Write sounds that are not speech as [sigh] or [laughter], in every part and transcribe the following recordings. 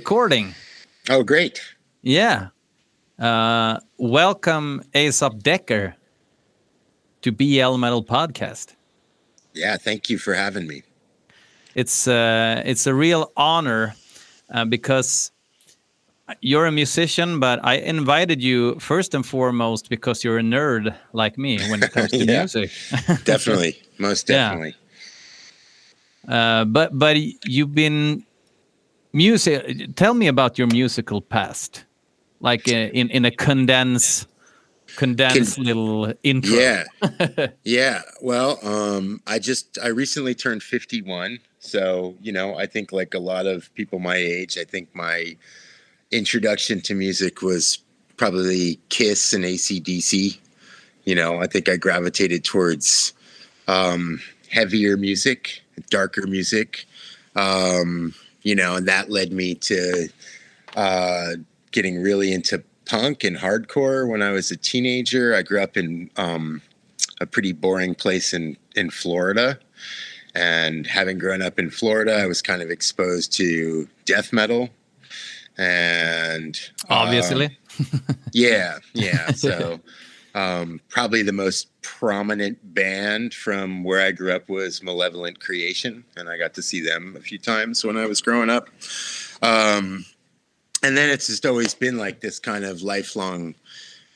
Recording. Oh, great. Yeah. Uh, welcome, Aesop Dekker, to BL Metal Podcast. Yeah, thank you for having me. It's uh, it's a real honor uh, because you're a musician, but I invited you first and foremost because you're a nerd like me when it comes to [laughs] Yeah. music. [laughs] Definitely, most Yeah. definitely. Uh, but but you've been music. Tell me about your musical past, like uh, in in a condense condensed little intro. Yeah, [laughs] yeah. Well, um, I just I recently turned fifty-one, so you know I think like a lot of people my age, I think my introduction to music was probably Kiss and ACDC. You know, I think I gravitated towards um, heavier music, darker music. Um, you know, and that led me to uh, getting really into punk and hardcore when I was a teenager. I grew up in um, a pretty boring place in in Florida, and having grown up in Florida, I was kind of exposed to death metal, and um, obviously. yeah, yeah. [laughs] So, um, probably the most prominent band from where I grew up was Malevolent Creation, and I got to see them a few times when I was growing up. Um, and then it's just always been like this kind of lifelong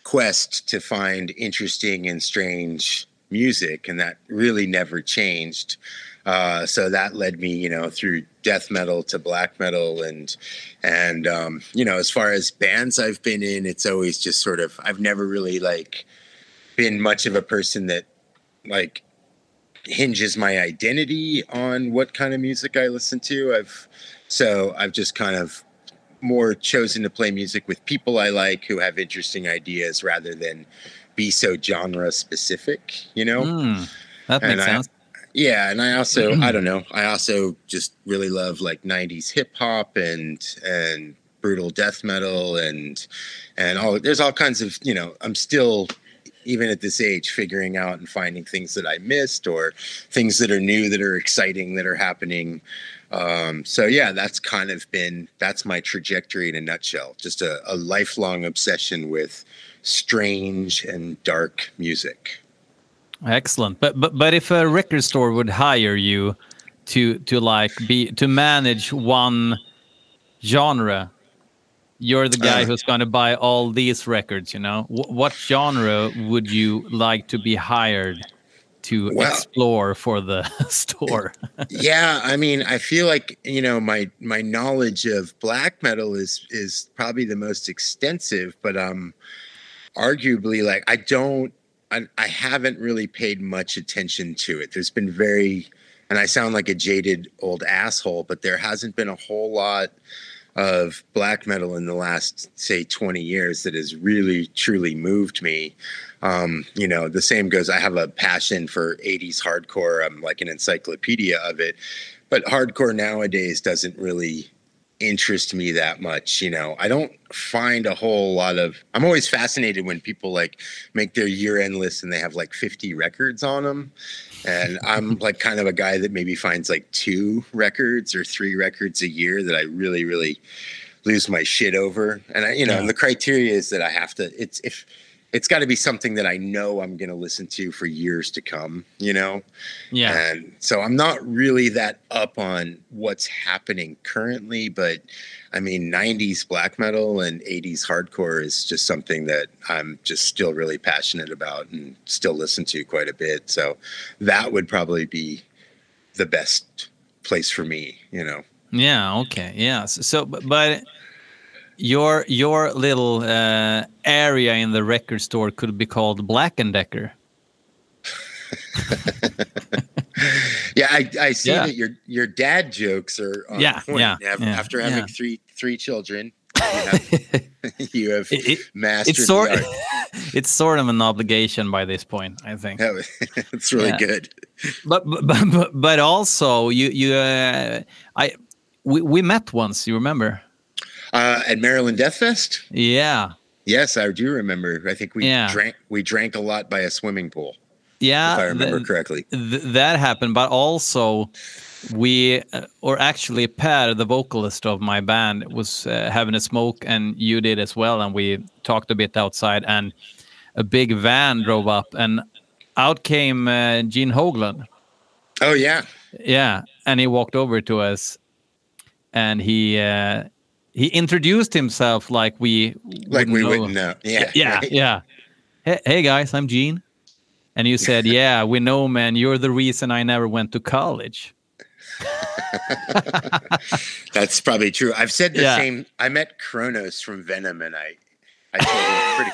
quest to find interesting and strange music, and that really never changed. Uh, so that led me, you know, through death metal to black metal, and and um, you know, as far as bands I've been in, it's always just sort of I've never really like been much of a person that like hinges my identity on what kind of music I listen to. I've so I've just kind of more chosen to play music with people I like who have interesting ideas rather than be so genre specific, you know? Hmm, that And makes I- sense. Yeah, and I also I don't know, I also just really love like 90s hip hop and and brutal death metal and and all there's all kinds of, you know, I'm still even at this age figuring out and finding things that I missed or things that are new that are exciting that are happening. Um, so yeah, that's kind of been that's my trajectory in a nutshell. Just a, a lifelong obsession with strange and dark music. Excellent. But but but if a record store would hire you to to like be to manage one genre, you're the guy Uh. who's going to buy all these records. You know, Wh- what genre would you like to be hired to Well- explore for the [laughs] store? yeah i mean i feel like you know my my knowledge of black metal is is probably the most extensive but um arguably like i don't I, I haven't really paid much attention to it. There's been very and i sound like a jaded old asshole but there hasn't been a whole lot of black metal in the last say 20 years that has really truly moved me. Um, you know the same goes i have a passion for 80s hardcore. I'm like an encyclopedia of it. But hardcore nowadays doesn't really interest me that much you know? I don't find a whole lot of i'm always fascinated when people like make their year end list and they have like 50 records on them and [laughs] i'm like kind of a guy that maybe finds like two records or three records a year that i really really lose my shit over. And i you know Yeah. and the criteria is that i have to it's if it's got to be something that i know i'm going to listen to for years to come you know yeah. and so I'm not really that up on what's happening currently, but I mean, 90s black metal and 80s hardcore is just something that I'm just still really passionate about and still listen to quite a bit. So that would probably be the best place for me, you know. Yeah. Okay. Yeah. So, so but, but your your little uh, area in the record store could be called Black and Decker. [laughs] Yeah, I, I see Yeah. that your your dad jokes are on Yeah, point. yeah, Af- yeah, After having yeah. three three children, you have, [laughs] you have It- it- mastered it's sort [laughs] it's sort of an obligation by this point, I think. It's really good. But but but, but also you you uh, I we, we met once. You remember? Uh, at Maryland Death Fest? Yeah. Yes, I do remember. I think we Yeah. drank we drank a lot by a swimming pool. Yeah, if I remember th- correctly. th- that happened, but also we, uh, or actually Per, the vocalist of my band, was uh, having a smoke, and you did as well, and we talked a bit outside, and a big van drove up, and out came uh, Gene Hoglan. Oh yeah, Yeah, and he walked over to us, and he uh, he introduced himself like we like we know. wouldn't know. Yeah, Yeah, right? yeah. Hey, hey guys, I'm Gene. And you said, [laughs] "Yeah, we know, man. You're the reason I never went to college." [laughs] That's probably true. I've said the Yeah. same. I met Cronos from Venom, and I, I told him pretty,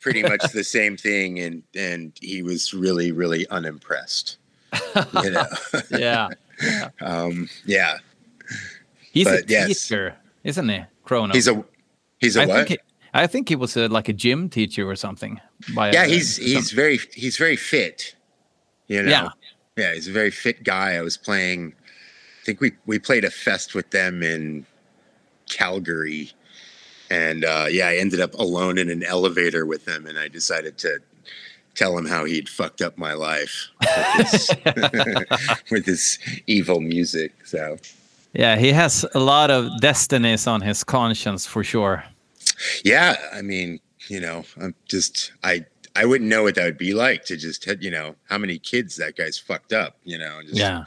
pretty much the same thing, and and he was really, really unimpressed. You know, [laughs] Yeah, yeah. um, yeah. he's a But yes. Isn't he, Chrono? He's a he's a I what? think he, I think he was a, like a gym teacher or something. By yeah, uh, he's some- he's very he's very fit. You know. Yeah. Yeah, he's a very fit guy. I was playing. I think we we played a fest with them in Calgary, and uh, yeah, I ended up alone in an elevator with them, and I decided to tell him how he'd fucked up my life with his, [laughs] [laughs] with his evil music. So yeah. He has a lot of destinies on his conscience for sure. yeah, I mean, you know, I'm just I I wouldn't know what that would be like to just you know how many kids that guy's fucked up. You know, just Yeah,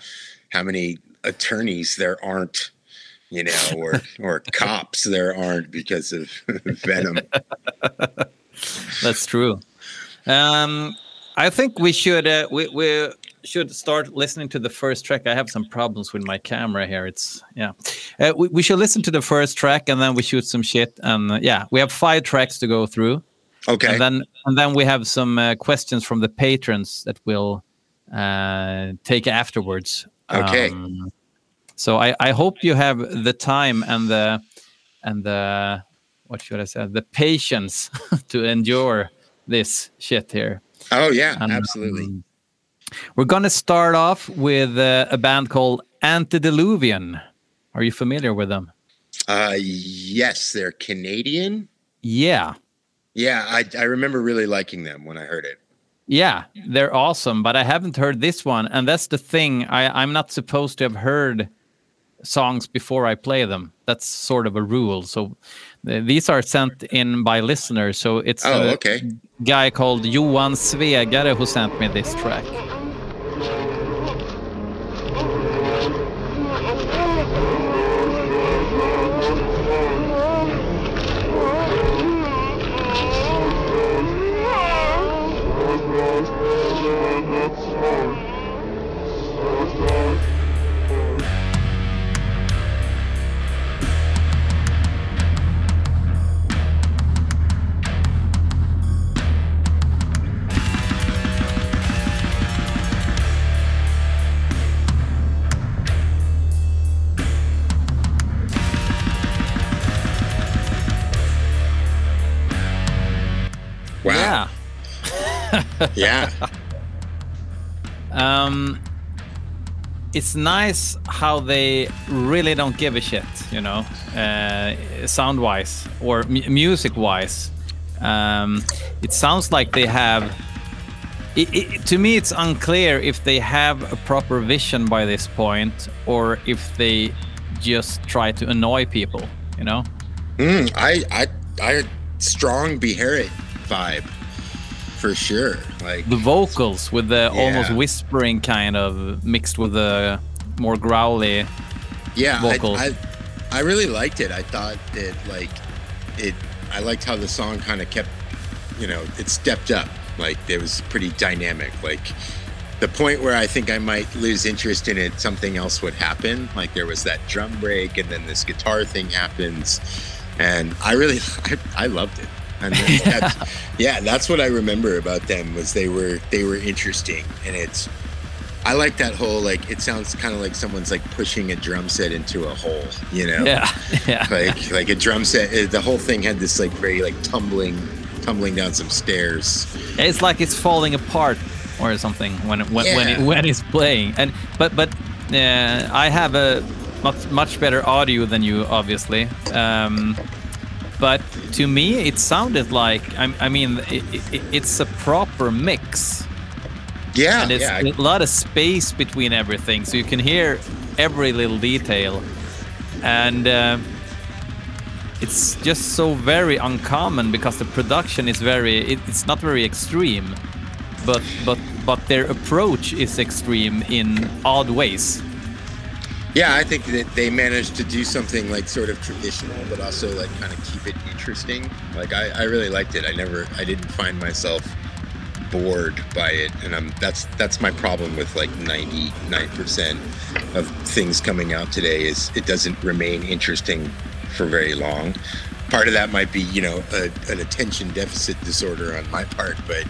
how many attorneys there aren't, you know, or [laughs] or cops there aren't because of [laughs] Venom. that's true. Um, I think we should uh, we we should start listening to the first track. I have some problems with my camera here. It's yeah. Uh, we we should listen to the first track and then we shoot some shit. And uh, yeah, we have five tracks to go through. Okay. and then and then we have some uh, questions from the patrons that we'll uh, take afterwards. Okay. Um, so I, I hope you have the time and the and the what should I say the patience [laughs] to endure this shit here. oh yeah, And, absolutely. um, we're gonna start off with uh, a band called Antediluvian. Are you familiar with them? Uh, yes, they're Canadian. Yeah. Yeah, I I remember really liking them when I heard it. Yeah, they're awesome, but I haven't heard this one, and that's the thing. I, I'm not supposed to have heard songs before I play them. That's sort of a rule. So th- these are sent in by listeners. So it's Oh, a okay. guy called Johan Svegare who sent me this track. Yeah. Um it's nice how they really don't give a shit you know uh, sound wise or mu music wise um, it sounds like they have it, it, to me it's unclear if they have a proper vision by this point or if they just try to annoy people you know? Mm, I I I strong Beharit vibe for sure. Like the vocals with the almost whispering kind of mixed with the more growly yeah, I. I I really liked it. I thought that like it. I liked how the song kind of kept, you know, it stepped up. Like it was pretty dynamic. Like the point where I think I might lose interest in it, something else would happen. Like there was that drum break, and then this guitar thing happens, and I really, [laughs] I, I loved it. And that's, [laughs] yeah, that's what I remember about them was they were they were interesting, and it's. I like that whole like it sounds kind of like someone's like pushing a drum set into a hole, you know? yeah [laughs] yeah Like like a drum set. uh, The whole thing had this like very like tumbling, tumbling down some stairs. It's like it's falling apart or something when when when, it, when it's playing. And but but uh, I have a much much better audio than you, obviously. Um, but to me, it sounded like I, I mean, it, it, it's a proper mix. Yeah, and it's yeah. a lot of space between everything, so you can hear every little detail, and uh, it's just so very uncommon because the production is very it, it's not very extreme, but but but their approach is extreme in odd ways. Yeah, I think that they managed to do something like sort of traditional, but also like kind of keep it interesting. Like I, I really liked it. I never, I didn't find myself bored by it, and I'm that's that's my problem with like 99% of things coming out today is it doesn't remain interesting for very long. Part of that might be you know a, an attention deficit disorder on my part, but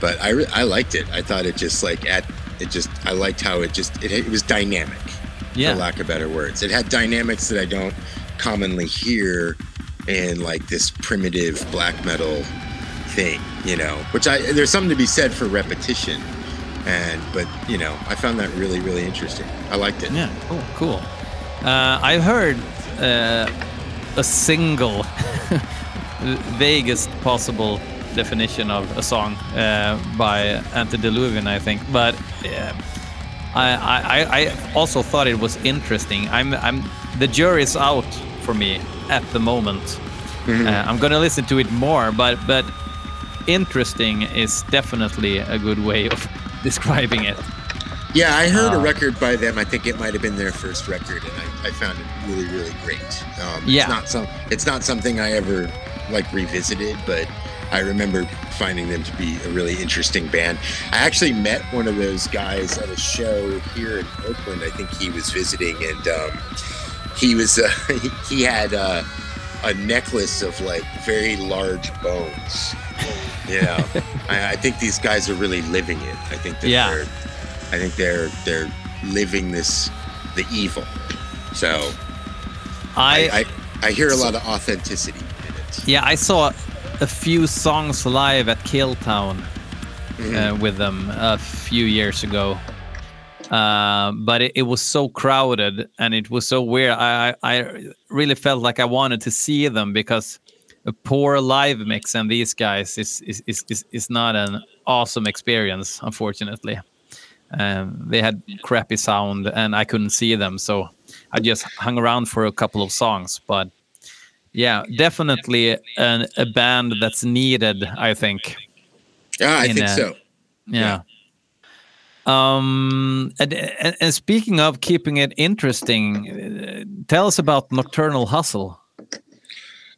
but I I liked it. I thought it just like at it just I liked how it just it, it was dynamic Yeah, for lack of better words. It had dynamics that I don't commonly hear in like this primitive black metal thing, you know. Which I there's something to be said for repetition, and but you know I found that really really interesting. I liked it. yeah, cool, cool. Uh, I heard uh, a single [laughs] vaguest possible definition of a song uh, by Antediluvian, I think, but. Uh, I, I, I also thought it was interesting. I'm, I'm, the jury's out for me at the moment. Uh, I'm gonna listen to it more, but, but interesting is definitely a good way of [laughs] describing it. Yeah, I heard a Uh, record by them. I think it might have been their first record, and I, I found it really really great. Um, Yeah. it's not some it's not something I ever like revisited, but I remember finding them to be a really interesting band. I actually met one of those guys at a show here in Oakland. I think he was visiting, and um, he was uh, [laughs] he, had uh, a necklace of like very large bones. You [laughs] know, I, I think these guys are really living it. I think that Yeah. they're I think they're they're living this the evil. So I, I I, I hear a lot of authenticity in it. yeah, I saw a few songs live at Killtown uh, with them a few years ago. Uh, but it, it was so crowded and it was so weird. I, I I really felt like I wanted to see them because a poor live mix and these guys is is, is, is, is not an awesome experience, unfortunately. Um, they had crappy sound and I couldn't see them, so I just hung around for a couple of songs. But yeah, definitely an, a band that's needed, I think. Yeah, I think a- so. Yeah. Um, and, and, and speaking of keeping it interesting, uh, tell us about Nocturnal Hustle.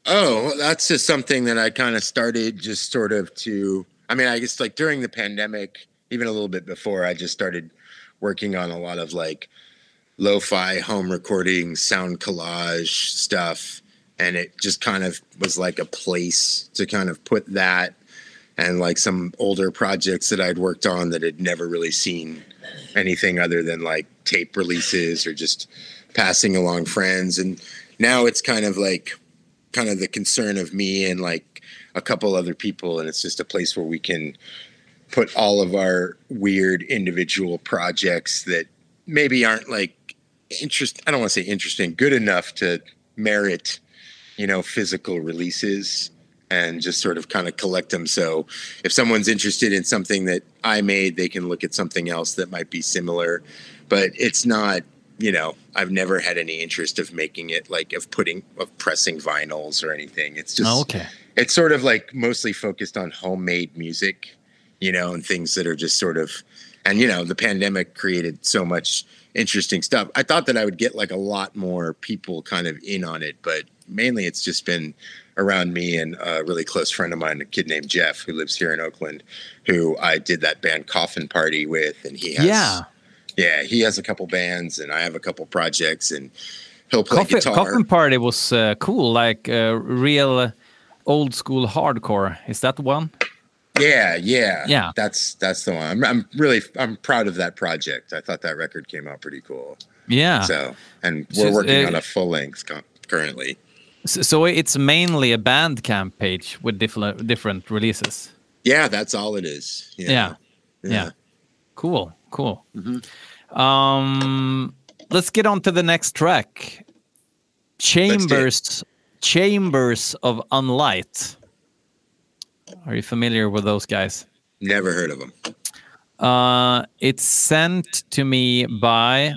Oh, that's just something that I kind of started just sort of to I mean, I guess like during the pandemic, even a little bit before, I just started working on a lot of like lo-fi home recording, sound collage stuff, and it just kind of was like a place to kind of put that and like some older projects that I'd worked on that had never really seen anything other than like tape releases or just passing along friends. And now it's kind of like kind of the concern of me and like a couple other people and it's just a place where we can put all of our weird individual projects that maybe aren't like interest I don't want to say interesting good enough to merit you know physical releases and just sort of kind of collect them so if someone's interested in something that I made they can look at something else that might be similar but it's not you know I've never had any interest of making it like of putting of pressing vinyls or anything it's just Oh, okay. it's sort of like mostly focused on homemade music, you know, and things that are just sort of, and you know, the pandemic created so much interesting stuff. I thought that I would get like a lot more people kind of in on it, but mainly it's just been around me and a really close friend of mine, a kid named Jeff, who lives here in Oakland, who I did that band Coffin Party with, and he has, Yeah. yeah, he has a couple bands, and I have a couple projects, and he'll play Coffin, guitar. Coffin Party was uh, cool, like uh, real uh, old school hardcore. Is that the one? Yeah, yeah, Yeah. That's that's the one. I'm, I'm really I'm proud of that project. I thought that record came out pretty cool. Yeah. So, and we're working uh, on a full length currently. So, it's mainly a Bandcamp page with different different releases. Yeah, that's all it is. Yeah, Yeah. Yeah. Cool. Cool. Um, let's get on to the next track. Chambers, Chambers of Unlight. Are you familiar with those guys? Never heard of them. Uh, it's sent to me by.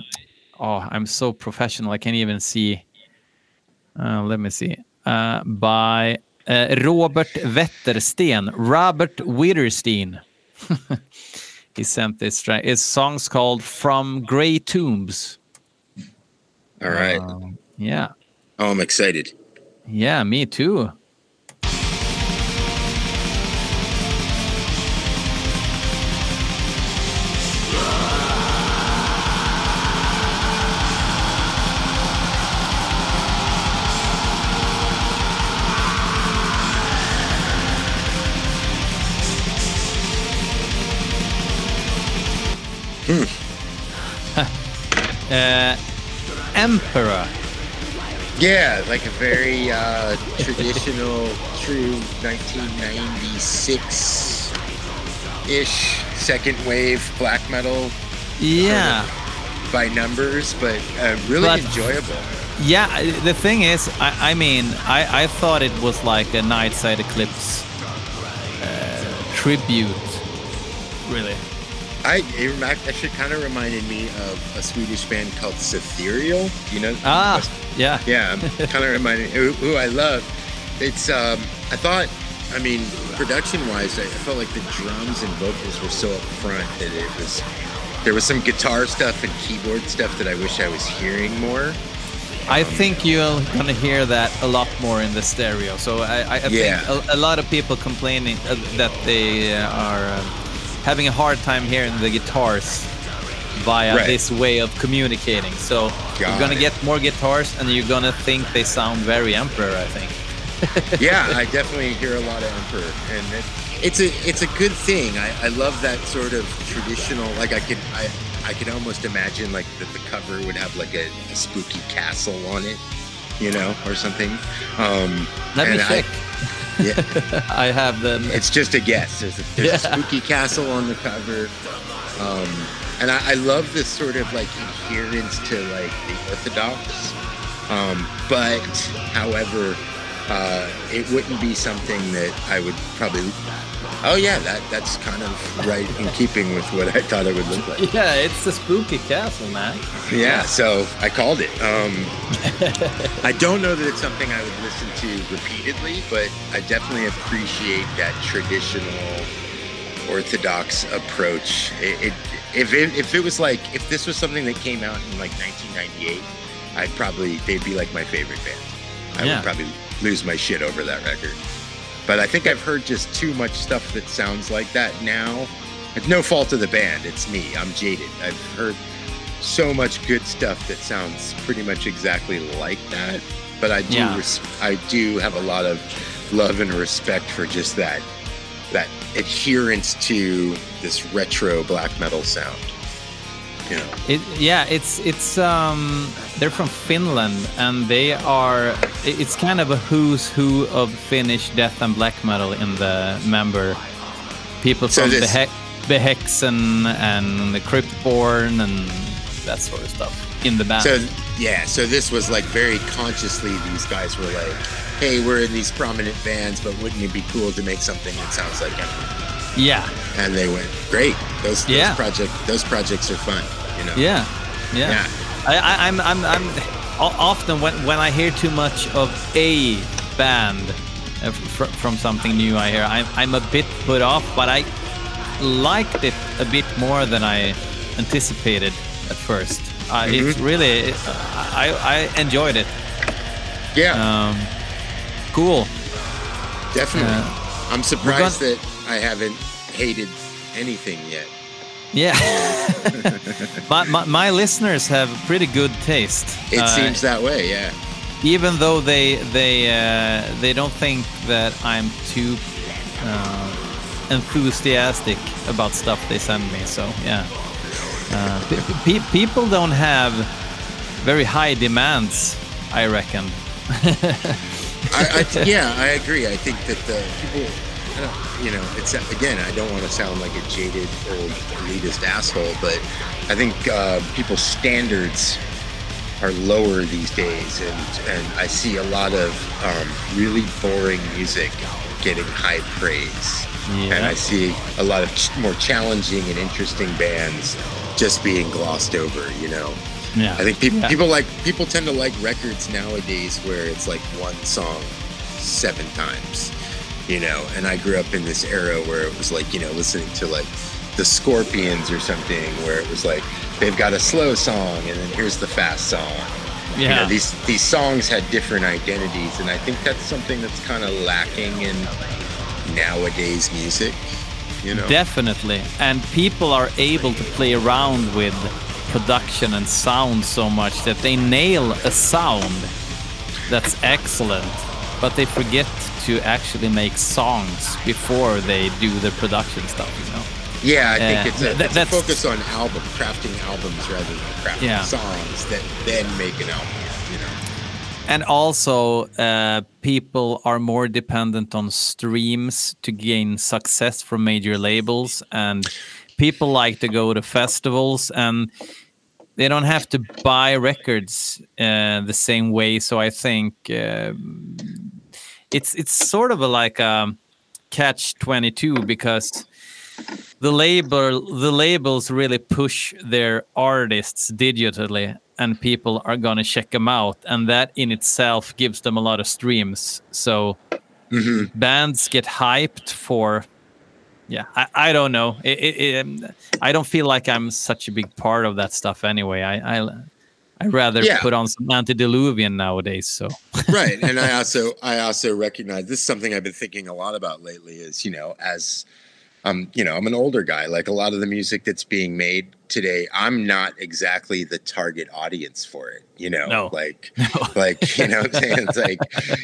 Oh, I'm so professional. I can't even see. Uh, let me see. Uh, by uh, Robert Wettersten, Robert Witterstein. [laughs] he sent this track. His song's called "From Grey Tombs." All right. Um, yeah. Oh, I'm excited. Yeah, me too. Uh, Emperor. Yeah, like a very uh, traditional, true 1996 ish second wave black metal Yeah. by numbers, but uh, really But- enjoyable. Yeah, the thing is, I, I mean, I, I thought it was like a Nightside Eclipse uh, tribute, really. I it actually kind of reminded me of a Swedish band called Setherial. You know? Ah, yeah. Yeah, kind of reminded who, who I love. It's um, I thought, I mean, production wise, I felt like the drums and vocals were so up front that it was. There was some guitar stuff and keyboard stuff that I wish I was hearing more. I think you're gonna hear that a lot more in the stereo. So I, I, I Yeah. think a, a lot of people complaining uh, that they uh, are um, having a hard time hearing the guitars via Right. this way of communicating. So you're gonna it. get more guitars, and you're gonna think they sound very Emperor. I think. [laughs] yeah, I definitely hear a lot of Emperor, and it, it's a it's a good thing. I, I love that sort of traditional. Like I could I I could almost imagine like that the cover would have like a, a spooky castle on it, you know, or something. Um, Let me and I- check. Yeah, [laughs] I have them. it's just a guess. There's a, there's Yeah. a spooky castle on the cover. Um, and I, I love this sort of like adherence to like the Orthodox. Um, but, however, uh, it wouldn't be something that I would probably. Oh yeah, that that's kind of right in keeping with what I thought it would look like. [laughs] Yeah, it's the spooky castle, man. Yeah, so I called it. Um, [laughs] I don't know that it's something I would listen to repeatedly, but I definitely appreciate that traditional orthodox approach. It, it if it, if it was like if this was something that came out in like 1998, I'd probably they'd be like my favorite band. I Yeah. would probably lose my shit over that record. But I think I've heard just too much stuff that sounds like that now. It's no fault of the band. It's me. I'm jaded. I've heard so much good stuff that sounds pretty much exactly like that. But I do, Yeah. res- I do have a lot of love and respect for just that, that adherence to this retro black metal sound. You know, It, yeah, it's it's um they're from Finland and they are it's kind of a who's who of Finnish death and black metal in the member people So from this- the Behexen and the Cryptborn and that sort of stuff in the band. so yeah, so this was like very consciously. These guys were like, "Hey, we're in these prominent bands, but wouldn't it be cool to make something that sounds like Emperor?" yeah, And they went, "Great! Those, Yeah. those project those projects are fun." Know. yeah, yeah. Yeah. I, I, I'm I'm I'm often when when I hear too much of a band uh, fr- from something new, I hear I'm I'm a bit put off, but I liked it a bit more than I anticipated at first. Uh, It's really I I enjoyed it. Yeah. Um, cool. Definitely. Uh, I'm surprised that I haven't hated anything yet. Yeah. [laughs] my, my my listeners have pretty good taste. It Uh, seems that way, yeah. even though they they uh, they don't think that I'm too uh, enthusiastic about stuff they send me. So yeah, uh, pe- pe- people don't have very high demands. I reckon. [laughs] I, I, yeah, I agree. I think that the people, I don't- you know, it's again, I don't want to sound like a jaded old elitist asshole, but I think uh, people's standards are lower these days, and and I see a lot of um, really boring music getting high praise. and I see a lot of ch- more challenging and interesting bands just being glossed over. You know, Yeah. I think people Yeah. people like people tend to like records nowadays where it's like one song seven times, you know. And I grew up in this era where it was like you know listening to like the Scorpions or something, where it was like they've got a slow song and then here's the fast song. You Yeah. know, these these songs had different identities, and I think that's something that's kind of lacking in nowadays music. You know, Definitely. And people are able to play around with production and sound so much that they nail a sound that's excellent, but they forget to actually make songs before they do the production stuff, you know? Yeah, I think Yeah, it's, a, that- it's a focus on album crafting albums rather than crafting Yeah. songs that then make an album. You know, And also, uh, people are more dependent on streams to gain success from major labels, and people like to go to festivals, and they don't have to buy records uh, the same way. So I think um it's it's sort of a like a catch twenty two because the label the labels really push their artists digitally and people are going to check them out and that in itself gives them a lot of streams. So bands get hyped for yeah i, I don't know. It, it, it, um, i don't feel like i'm such a big part of that stuff anyway. I i i rather Yeah. put on some antediluvian nowadays so [laughs] right? And I also I also recognize this is something I've been thinking a lot about lately. Is you know as um you know I'm an older guy. Like a lot of the music that's being made today, I'm not exactly the target audience for it. You know, No. like [laughs] like you know what I'm saying it's like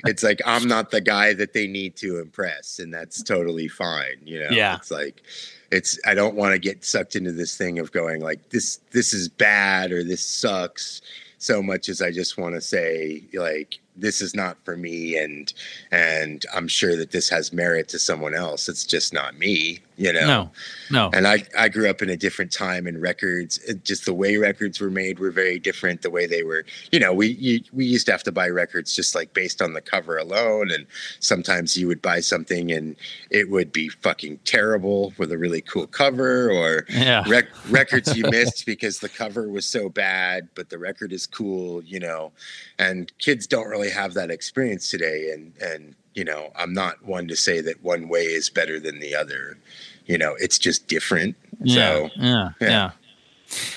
it's like i'm not the guy that they need to impress and that's totally fine you know Yeah. it's like it's i don't want to get sucked into this thing of going like this this is bad or this sucks so much as i just want to say like this is not for me and and i'm sure that this has merit to someone else. It's just not me you know? No no. And I, I grew up in a different time and records it, just the way records were made were very different the way they were you know we you, we used to have to buy records just like based on the cover alone and sometimes you would buy something and it would be fucking terrible with a really cool cover or yeah. rec- records you [laughs] missed because the cover was so bad but the record is cool you know? And kids don't really have that experience today and and you know i'm not one to say that one way is better than the other you know it's just different yeah, so yeah, yeah. yeah.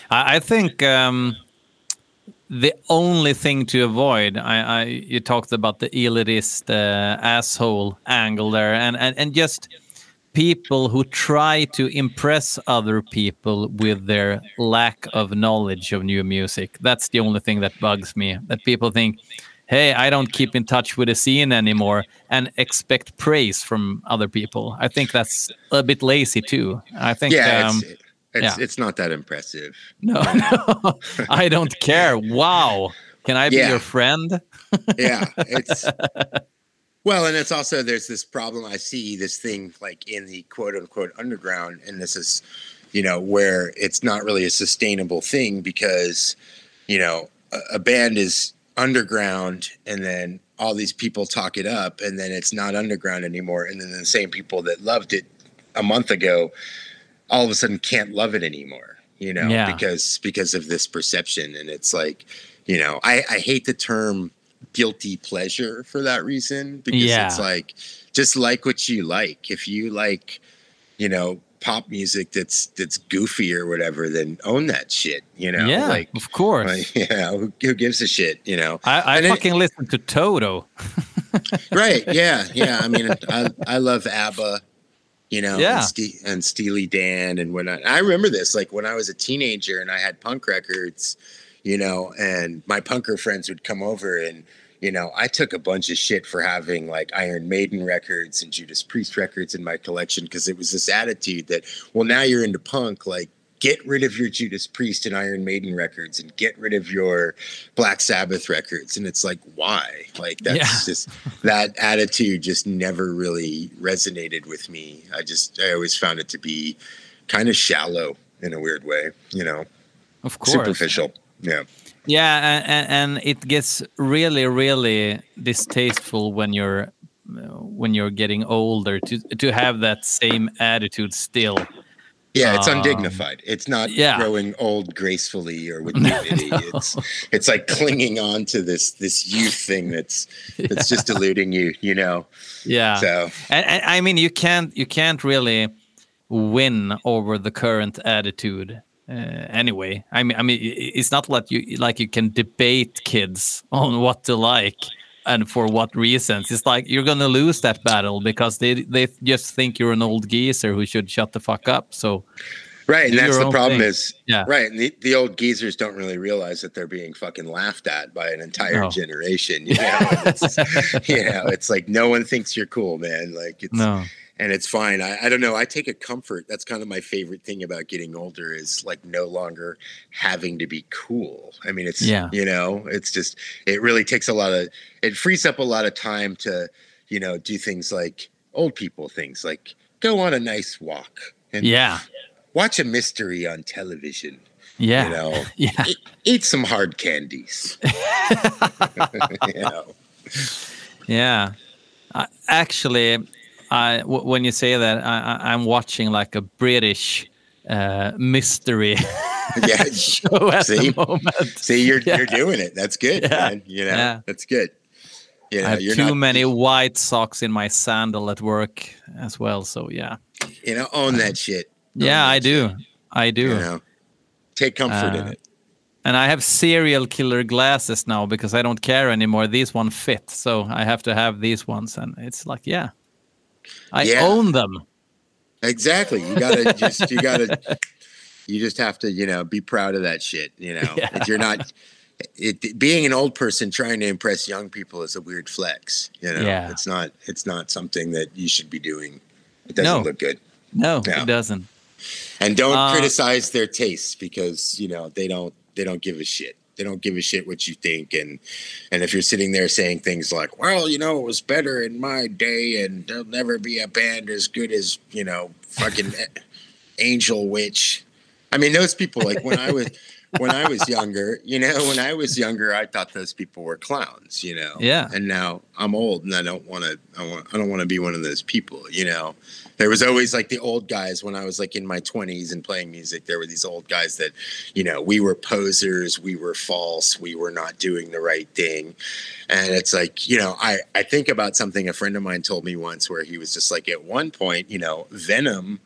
I, I think um, the only thing to avoid, I, I you talked about the elitist uh, asshole angle there, and, and and just people who try to impress other people with their lack of knowledge of new music. That's the only thing that bugs me. That people think, hey, I don't keep in touch with the scene anymore and expect praise from other people. I think that's a bit lazy too. I think yeah um, it's it's, yeah. it's not that impressive no, [laughs] no, I don't care. Wow. Can I be Yeah. your friend? [laughs] yeah it's [laughs] well and it's also there's this problem i see this thing like in the quote unquote underground and this is you know where it's not really a sustainable thing because you know a, a band is underground and then all these people talk it up and then it's not underground anymore and then the same people that loved it a month ago all of a sudden can't love it anymore you know Yeah. because because of this perception and it's like you know i i hate the term guilty pleasure for that reason because Yeah. it's like just like what you like if you like you know pop music that's that's goofy or whatever then own that shit you know yeah, like of course. like, [laughs] yeah who, who gives a shit you know I, I And it- fucking listen to Toto. [laughs] right yeah yeah i mean i i love abba you know Yeah. and, Ste- and steely dan and I, I remember this like when i was a teenager and i had punk records you know and my punker friends would come over and you know i took a bunch of shit for having like iron maiden records and judas priest records in my collection because it was this attitude that well now you're into punk like get rid of your judas priest and iron maiden records and get rid of your black sabbath records. And it's like why? Like that's Yeah. just that attitude just never really resonated with me. I just i always found it to be kind of shallow in a weird way you know? Of course. superficial yeah Yeah, and, and it gets really, really distasteful when you're when you're getting older to to have that same attitude still. Yeah, it's Um, undignified. It's not yeah. growing old gracefully or with [laughs] dignity. It's it's like clinging on to this this youth thing that's [laughs] that's just eluding you, you know. Yeah. So And, and I mean, you can't you can't really win over the current attitude uh, anyway. I mean, I mean, it's not like you like you can debate kids [laughs] on what to like and for what reasons. It's like you're gonna lose that battle because they they just think you're an old geezer who should shut the fuck up. So right, and that's the problem thing. is Yeah. right. And the, the old geezers don't really realize that they're being fucking laughed at by an entire No. generation. You know, [laughs] it's, you know, it's like no one thinks you're cool, man. Like it's no, and it's fine. I, I don't know. I take a comfort. That's kind of my favorite thing about getting older is like no longer having to be cool. I mean, it's Yeah. you know, it's just it really takes a lot of it frees up a lot of time to you know do things like old people things like go on a nice walk and yeah, watch a mystery on television. yeah, You know, [laughs] yeah, eat, eat some hard candies. [laughs] [laughs] you know, yeah. Uh, actually, I w- when you say that, I, I, I'm watching like a British uh, mystery [laughs] yeah. show at See? the moment. See, you're Yeah. you're doing it. That's good, Yeah. man. You know, Yeah. that's good. You know, I have you're too not, many white socks in my sandal at work as well. So yeah, You know, own that shit. Own yeah, that I do, shit, I do, You know, take comfort in Uh, it. and I have serial killer glasses now because I don't care anymore. These one fit, so I have to have these ones, and it's like yeah, I Yeah. own them. Exactly. You gotta [laughs] just you gotta you just have to you know be proud of that shit. You know, Yeah. If you're not. It, being an old person trying to impress young people is a weird flex. You know, Yeah. it's not. It's not something that you should be doing. It doesn't No. look good. No, Yeah. it doesn't. and don't Uh, criticize their tastes because you know they don't they don't give a shit they don't give a shit what you think. And and if you're sitting there saying things like well you know it was better in my day and there'll never be a band as good as you know fucking [laughs] angel witch. I mean those people like when i was when i was younger you know when i was younger i thought those people were clowns you know? Yeah. and now i'm old and i don't want to i want i don't want to be one of those people you know there was always like the old guys when I was like in my 20s and playing music. There were these old guys that, you know, we were posers, we were false, we were not doing the right thing. And it's like, you know, I, I think about something a friend of mine told me once where he was just like, at one point, you know, Venom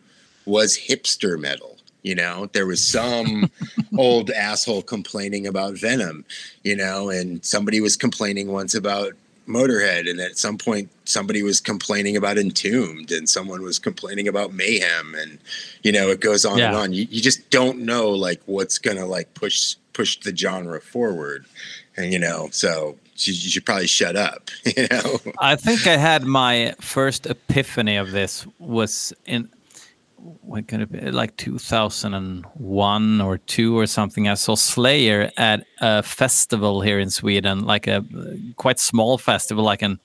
was hipster metal. You know, there was some [laughs] old asshole complaining about Venom, you know, and somebody was complaining once about Motorhead, and at some point somebody was complaining about Entombed, and someone was complaining about Mayhem, and you know it goes on and on. You, you just don't know like what's gonna like push push the genre forward, and you know so you, you should probably shut up. [laughs] You know, I think I had my first epiphany of this was in what could it be like 2001 or two or something. I saw Slayer at a festival here in Sweden, like a quite small festival, like an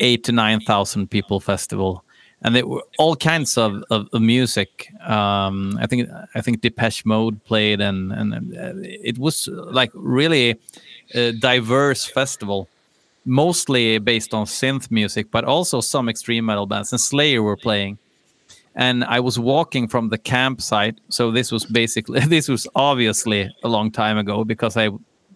eight to nine thousand people festival, and there were all kinds of, of, of music. Um, I think I think Depeche Mode played, and and uh, it was like really a diverse festival mostly based on synth music, but also some extreme metal bands. And Slayer were playing. And I was walking from the campsite. So this was basically, [laughs] this was obviously a long time ago because I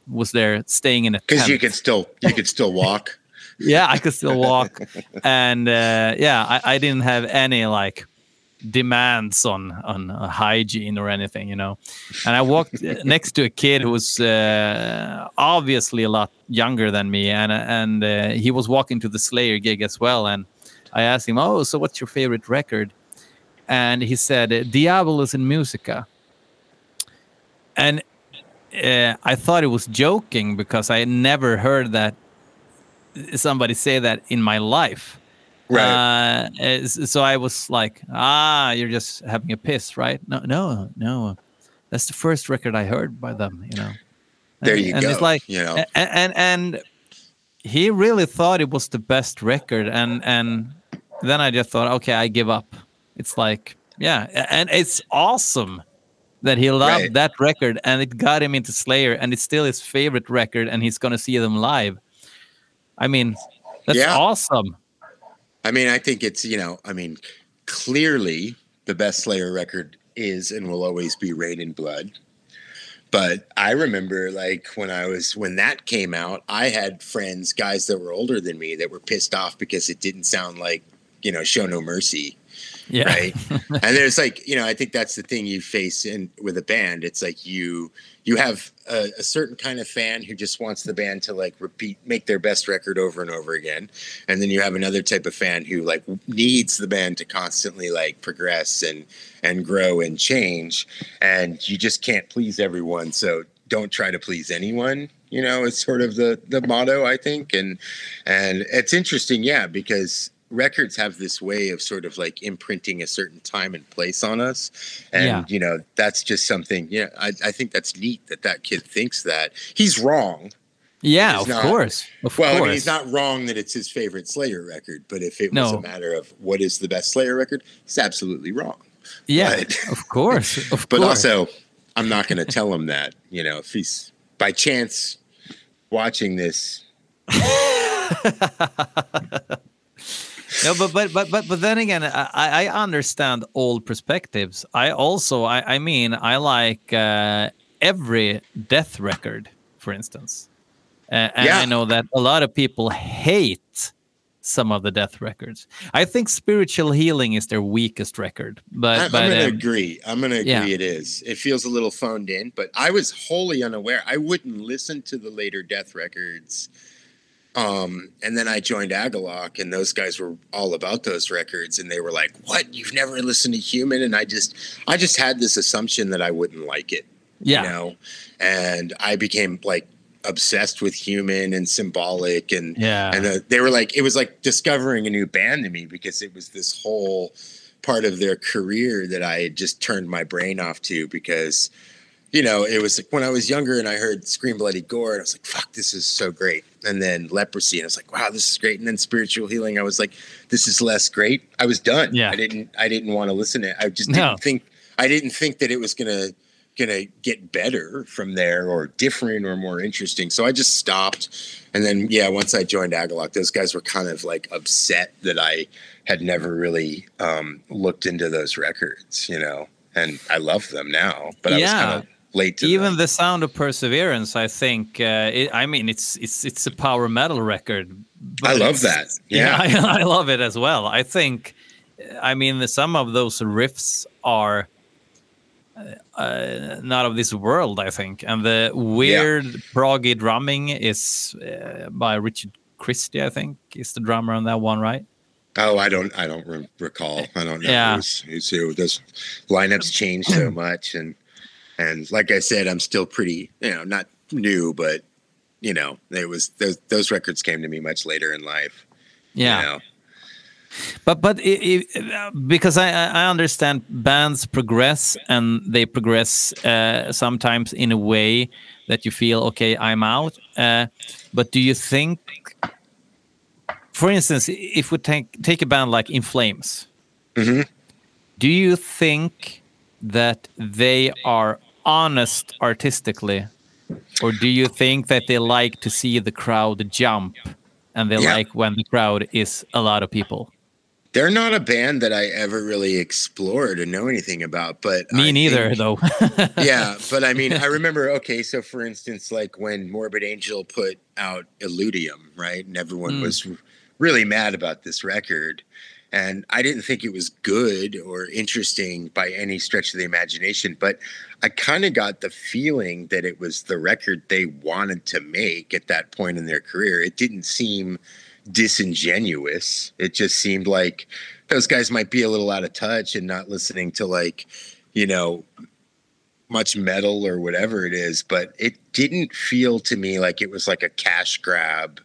was there staying in a because you could still you could still walk. [laughs] yeah, I could still walk. [laughs] and uh, yeah, I, I didn't have any like demands on on uh, hygiene or anything, you know. And I walked next to a kid who was uh, obviously a lot younger than me, and and uh, he was walking to the Slayer gig as well. And I asked him, "Oh, so what's your favorite record?" And he said, "Diabolus in Musica." And uh, I thought it was joking because I never heard that somebody say that in my life. Right. Uh, so I was like, ah, you're just having a piss, right? No, no, no. That's the first record I heard by them, you know. There you and go. It's like, you know, a- a- and and he really thought it was the best record, and and then I just thought, okay, I give up. It's like, yeah, and it's awesome that he loved Right. that record, and it got him into Slayer, and it's still his favorite record, and he's gonna see them live. I mean, that's Yeah. awesome. I mean, I think it's you know, I mean, clearly the best Slayer record is and will always be Reign in Blood. But I remember like when I was when that came out, I had friends, guys that were older than me, that were pissed off because it didn't sound like you know Show No Mercy Yeah. right? [laughs] And there's like you know i think that's the thing you face in with a band. It's like you you have a, a certain kind of fan who just wants the band to like repeat make their best record over and over again. And then you have another type of fan who like needs the band to constantly like progress and and grow and change. And you just can't please everyone. So don't try to please anyone you know it's sort of the the motto i think. And and it's interesting yeah because records have this way of sort of like imprinting a certain time and place on us and Yeah. you know that's just something yeah I, I think that's neat that that kid thinks that he's wrong Yeah, He's of not- course. Of well course. i mean he's not wrong that it's his favorite slayer record but if it was a matter of what is the best slayer record he's absolutely wrong yeah, but- of course. Of [laughs] but course. also i'm not going to tell him that you know if he's by chance watching this [laughs] no, but but but but but then again, I, I understand all perspectives. I also, I, I mean, I like uh, every death record, for instance, uh, and Yeah. I know that a lot of people hate some of the death records. I think Spiritual Healing is their weakest record, but I, am going to um, agree. I'm going to agree yeah. it is. It feels a little phoned in, but I was wholly unaware. I wouldn't listen to the later Death records. Um, and then I joined Agalloch, and those guys were all about those records, and they were like, "What? You've never listened to Human?" And I just, I just had this assumption that I wouldn't like it, yeah, you know. And I became like obsessed with Human and Symbolic, and yeah, and uh, they were like it was like discovering a new band to me because it was this whole part of their career that i had just turned my brain off to because you know it was like when i was younger and i heard scream bloody gore and i was like fuck this is so great. And then leprosy and i was like wow this is great. And then spiritual healing i was like this is less great. I was done. Yeah. i didn't i didn't want to listen to it. I just didn't think i didn't think that it was gonna gonna get better from there or different or more interesting. So i just stopped. And then yeah once i joined Agalloch those guys were kind of like upset that i had never really um, looked into those records you know? And i love them now but i was Yeah. kind of late even the sound of perseverance i think uh, it, i mean it's it's it's a power metal record I love that. [laughs] Yeah. I, [laughs] I love it as well. I think i mean the, some of those riffs are uh, uh, not of this world i think. And the weird proggy drumming is uh, by Richard Christy i think is the drummer on that one right? Oh i don't i don't re- recall. I don't know. Yeah. who's, who's who? Those lineups change so [clears throat] much and and like i said i'm still pretty you know not new but you know it was those those records came to me much later in life yeah you know? But but i i because I I understand bands progress and they progress uh, sometimes in a way that you feel okay I'm out. Uh, but do you think, for instance, if we take take a band like In Flames, Mhm. do you think that they are honest artistically, or do you think that they like to see the crowd jump and they Yeah. like when the crowd is a lot of people? they're not a band that i ever really explored or know anything about but Me I neither, think- though. [laughs] yeah, but I mean, I remember. Okay, so for instance, like when Morbid Angel put out Illudium, right, and everyone Mm. was really mad about this record, and I didn't think it was good or interesting by any stretch of the imagination, but I kind of got the feeling that it was the record they wanted to make at that point in their career. It didn't seem disingenuous. It just seemed like those guys might be a little out of touch and not listening to like, you know, much metal or whatever it is, but it didn't feel to me like it was like a cash grab.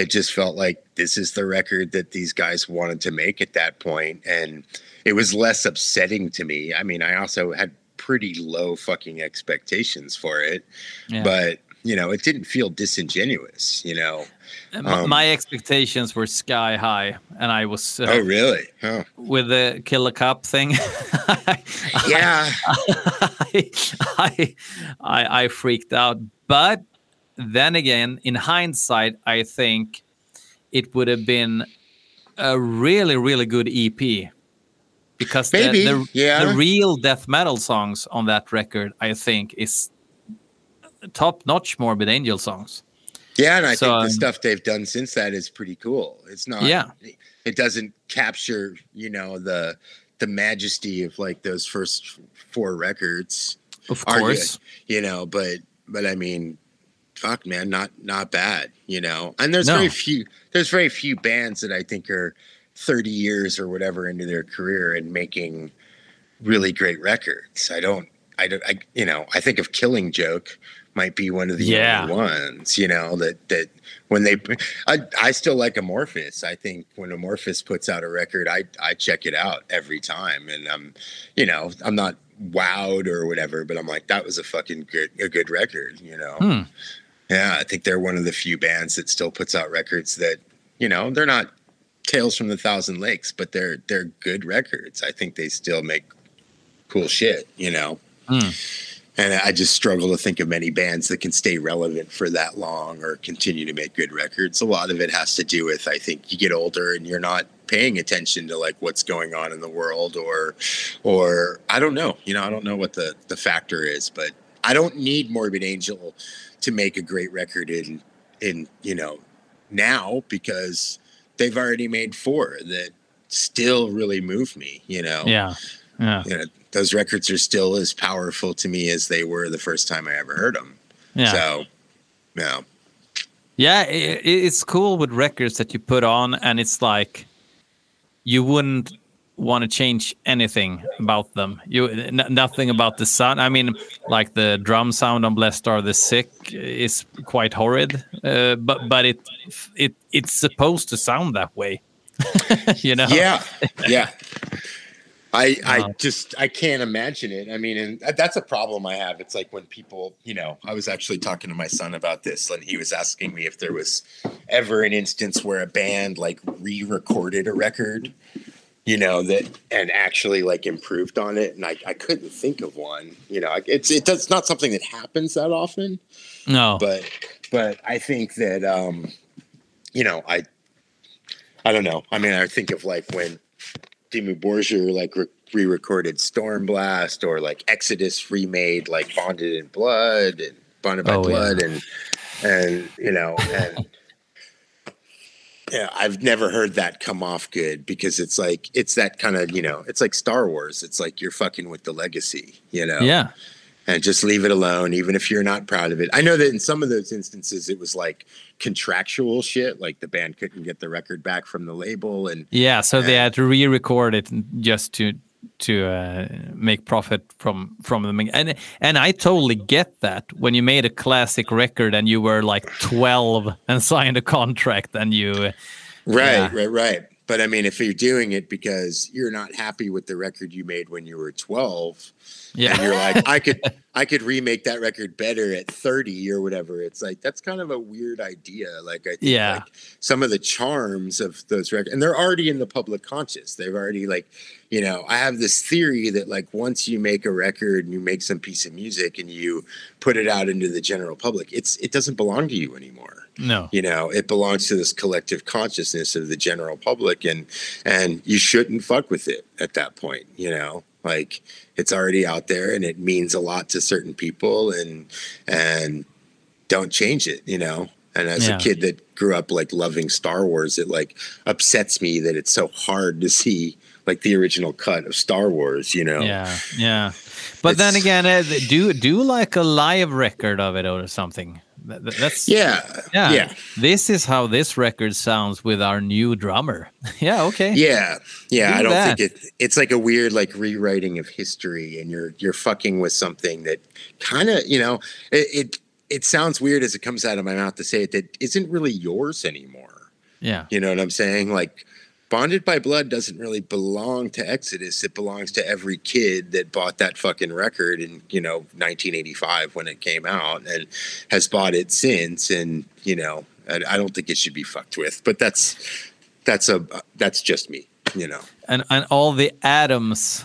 It just felt like this is the record that these guys wanted to make at that point, and it was less upsetting to me. I mean, I also had pretty low fucking expectations for it, Yeah. but you know, it didn't feel disingenuous. You know? Um, my expectations were sky high, and I was uh, oh, really? Oh, with the Killer Cup thing. [laughs] yeah. I, I, I, I freaked out. But then again, in hindsight, I think it would have been a really really good EP because the- Maybe, the, yeah. the real death metal songs on that record I think is top notch Morbid Angel songs. Yeah, and I So, think um, the stuff they've done since that is pretty cool. It's not Yeah. it doesn't capture, you know, the the majesty of like those first four records. Of course. You know, but but I mean fuck man, not not bad, you know. And there's No. very few there's very few bands that I think are 30 years or whatever into their career and making really great records. I don't I don't I you know, I think of Killing Joke might be one of the Yeah. only ones, you know, that that when they I I still like Amorphis. I think when Amorphis puts out a record, I I check it out every time and I'm you know, I'm not wowed or whatever, but I'm like that was a fucking good a good record, you know. Hmm. Yeah, I think they're one of the few bands that still puts out records that, you know, they're not Tales from the Thousand Lakes, but they're they're good records. I think they still make cool shit, you know. Hmm. And I just struggle to think of many bands that can stay relevant for that long or continue to make good records. A lot of it has to do with I think you get older and you're not paying attention to like what's going on in the world or or I don't know. You know, I don't know what the the factor is, but I don't need Morbid Angel to make a great record in in, you know, now because they've already made four that still really move me, you know Yeah. Yeah. you know, those records are still as powerful to me as they were the first time I ever heard them. Yeah. So, yeah, Yeah, i i- it's cool with records that you put on, and it's like you wouldn't want to change anything about them. You n- nothing about the sound. I mean, like the drum sound on Blessed Are the Sick is quite horrid, uh, but but it it it's supposed to sound that way. [laughs] you know? yeah, yeah. I I Uh, just I can't imagine it. I mean, and that's a problem I have. It's like when people, you know, I was actually talking to my son about this, and he was asking me if there was ever an instance where a band like re-recorded a record, you know, that and actually like improved on it, and I, I couldn't think of one. You know, it's it does not something that happens that often. No. but but I think that um, you know I I don't know. I mean, I think of like when Dimmu Borgir like re- re-recorded Stormblast or like Exodus remade like Bonded in Blood and Bonded by Oh, yeah. Blood and and you know and yeah, I've never heard that come off good because it's like it's that kind of you know it's like Star Wars. It's like you're fucking with the legacy, you know yeah. and just leave it alone, even if you're not proud of it. I know that in some of those instances, it was like contractual shit, like the band couldn't get the record back from the label, and Yeah, so they had to re-record it just to to uh, make profit from from them, and and I totally get that. When you made a classic record and you were like twelve and signed a contract, and you right, Yeah. right, right. But I mean, if you're doing it because you're not happy with the record you made when you were 12, yeah and you're like, I could, [laughs] I could remake that record better at 30 or whatever. It's like that's kind of a weird idea. Like I think Yeah. like some of the charms of those records, and they're already in the public conscious. They've already like, you know, I have this theory that like once you make a record and you make some piece of music and you put it out into the general public, it's it doesn't belong to you anymore no you know it belongs to this collective consciousness of the general public and and you shouldn't fuck with it at that point you know like it's already out there and it means a lot to certain people and and don't change it you know and as Yeah. a kid that grew up like loving star wars it like upsets me that it's so hard to see like the original cut of star wars you know yeah yeah. But then again, uh, do do like a live record of it or something. That- that- That's yeah yeah. yeah This is how this record sounds with our new drummer. [laughs] yeah, okay. Yeah, yeah. Do I don't that. think it. It's like a weird like rewriting of history, and you're you're fucking with something that kind of you know it, it. It sounds weird as it comes out of my mouth to say it that isn't really yours anymore. Yeah. You know what I'm saying? Like, Bonded by Blood doesn't really belong to Exodus. It belongs to every kid that bought that fucking record in, you know, 1985 when it came out and has bought it since. And, you know, I, I don't think it should be fucked with, but that's, that's a, that's just me, you know? and and all the atoms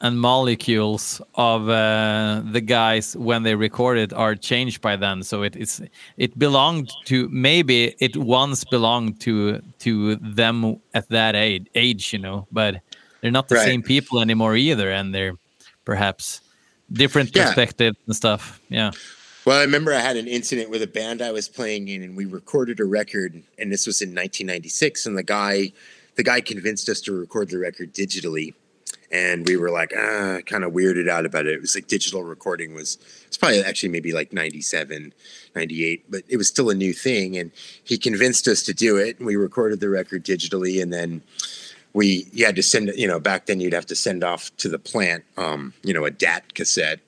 and molecules of uh, the guys when they recorded are changed by then. So it is it belonged to maybe it once belonged to to them at that age, age you know, but they're not the Right. same people anymore either, and they're perhaps different Yeah. perspectives and stuff. Yeah. Well, I remember I had an incident with a band I was playing in, and we recorded a record, and this was in 1996. And the guy, the guy convinced us to record the record digitally, and we were like, ah, kind of weirded out about it. It was like digital recording was, it's probably actually maybe like 97, 98, but it was still a new thing. And he convinced us to do it, and we recorded the record digitally, and then we you had to send. You know, back then you'd have to send off to the plant, um, you know, a DAT cassette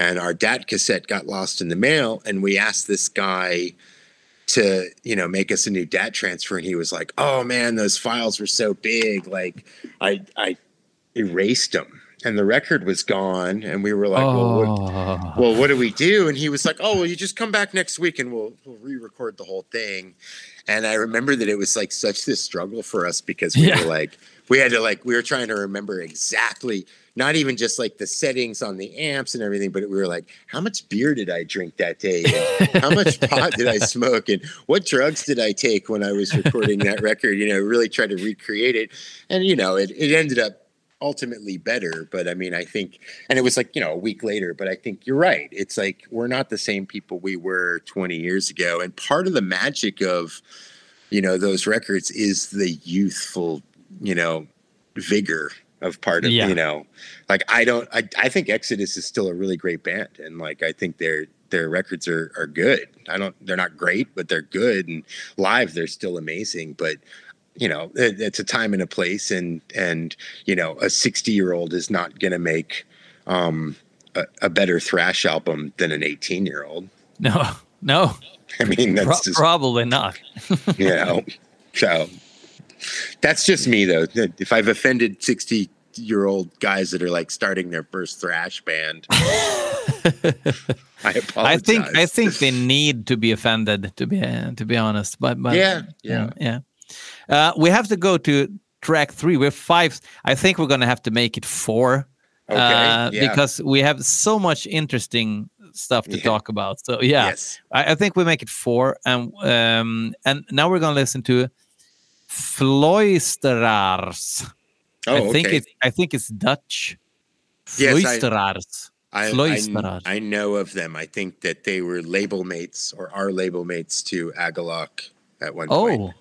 and our DAT cassette got lost in the mail and we asked this guy to you know make us a new DAT transfer and he was like oh man those files were so big like I I erased them and the record was gone and we were like well, what, oh. well what do we do? And he was like oh well you just come back next week and we'll, we'll re-record the whole thing. And I remember that it was like such this struggle for us because we Yeah. were like we had to like we were trying to remember exactly not even just like the settings on the amps and everything but we were like how much beer did i drink that day? How much [laughs] pot did i smoke? And what drugs did i take when i was recording that record? You know really try to recreate it. And you know it, it ended up ultimately better but i mean i think and it was like you know a week later but i think you're right it's like we're not the same people we were 20 years ago and part of the magic of you know those records is the youthful you know vigor of part of Yeah. you know like i don't I, I think exodus is still a really great band and like i think their their records are are good i don't they're not great but they're good and live they're still amazing but you know it, it's a time and a place and and you know a 60 year old is not going to make um a, a better thrash album than an 18 year old [laughs] No, no, i mean that's pro- just probably not. [laughs] you know so that's just me though if i've offended 60 year old guys that are like starting their first thrash band i apologize [laughs] I think I think they need to be offended to be uh, to be honest. But, but yeah yeah yeah. Uh, we have to go to track three. We're five. I think we're gonna have to make it four. okay uh, yeah. because we have so much interesting stuff to Yeah. talk about. So yeah, yes I, I think we make it four, and um, and now we're gonna listen to Fluisteraars. oh I think okay. it's I think it's Dutch. Yes, I- Fluisteraars. I, I, I know of them. I think that they were label mates or are label mates to Agalloch at one point.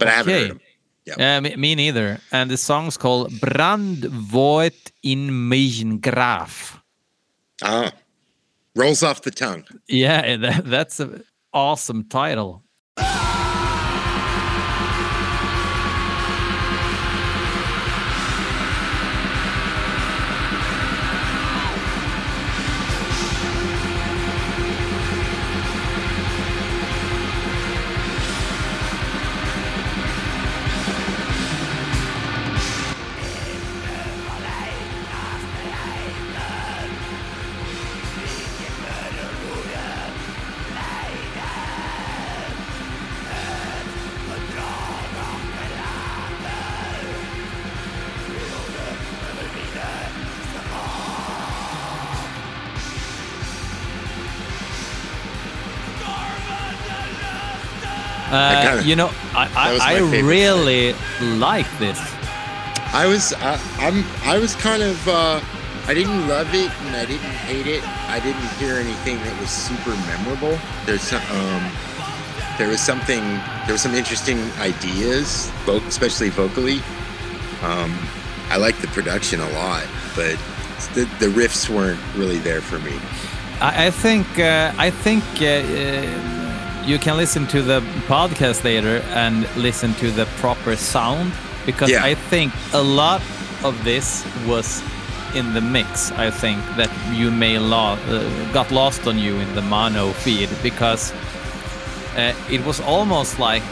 But I haven't okay. heard them. uh, me, me neither. And the song's called Brandvoort in mijn graf. Ah, rolls off the tongue. Yeah, [laughs] that, that's an awesome title. Uh, kinda- you know, I, I, I really like this. I was I, I'm I was kind of uh, I didn't love it and I didn't hate it. I didn't hear anything that was super memorable. There's some um, there was something there was some interesting ideas, especially vocally. Um, I liked the production a lot, but the, the riffs weren't really there for me. I, I think uh, I think uh, uh, you can listen to the podcast later and listen to the proper sound because Yeah. I think a lot of this was in the mix. I think that you may lo- uh, got lost on you in the mono feed because uh, it was almost like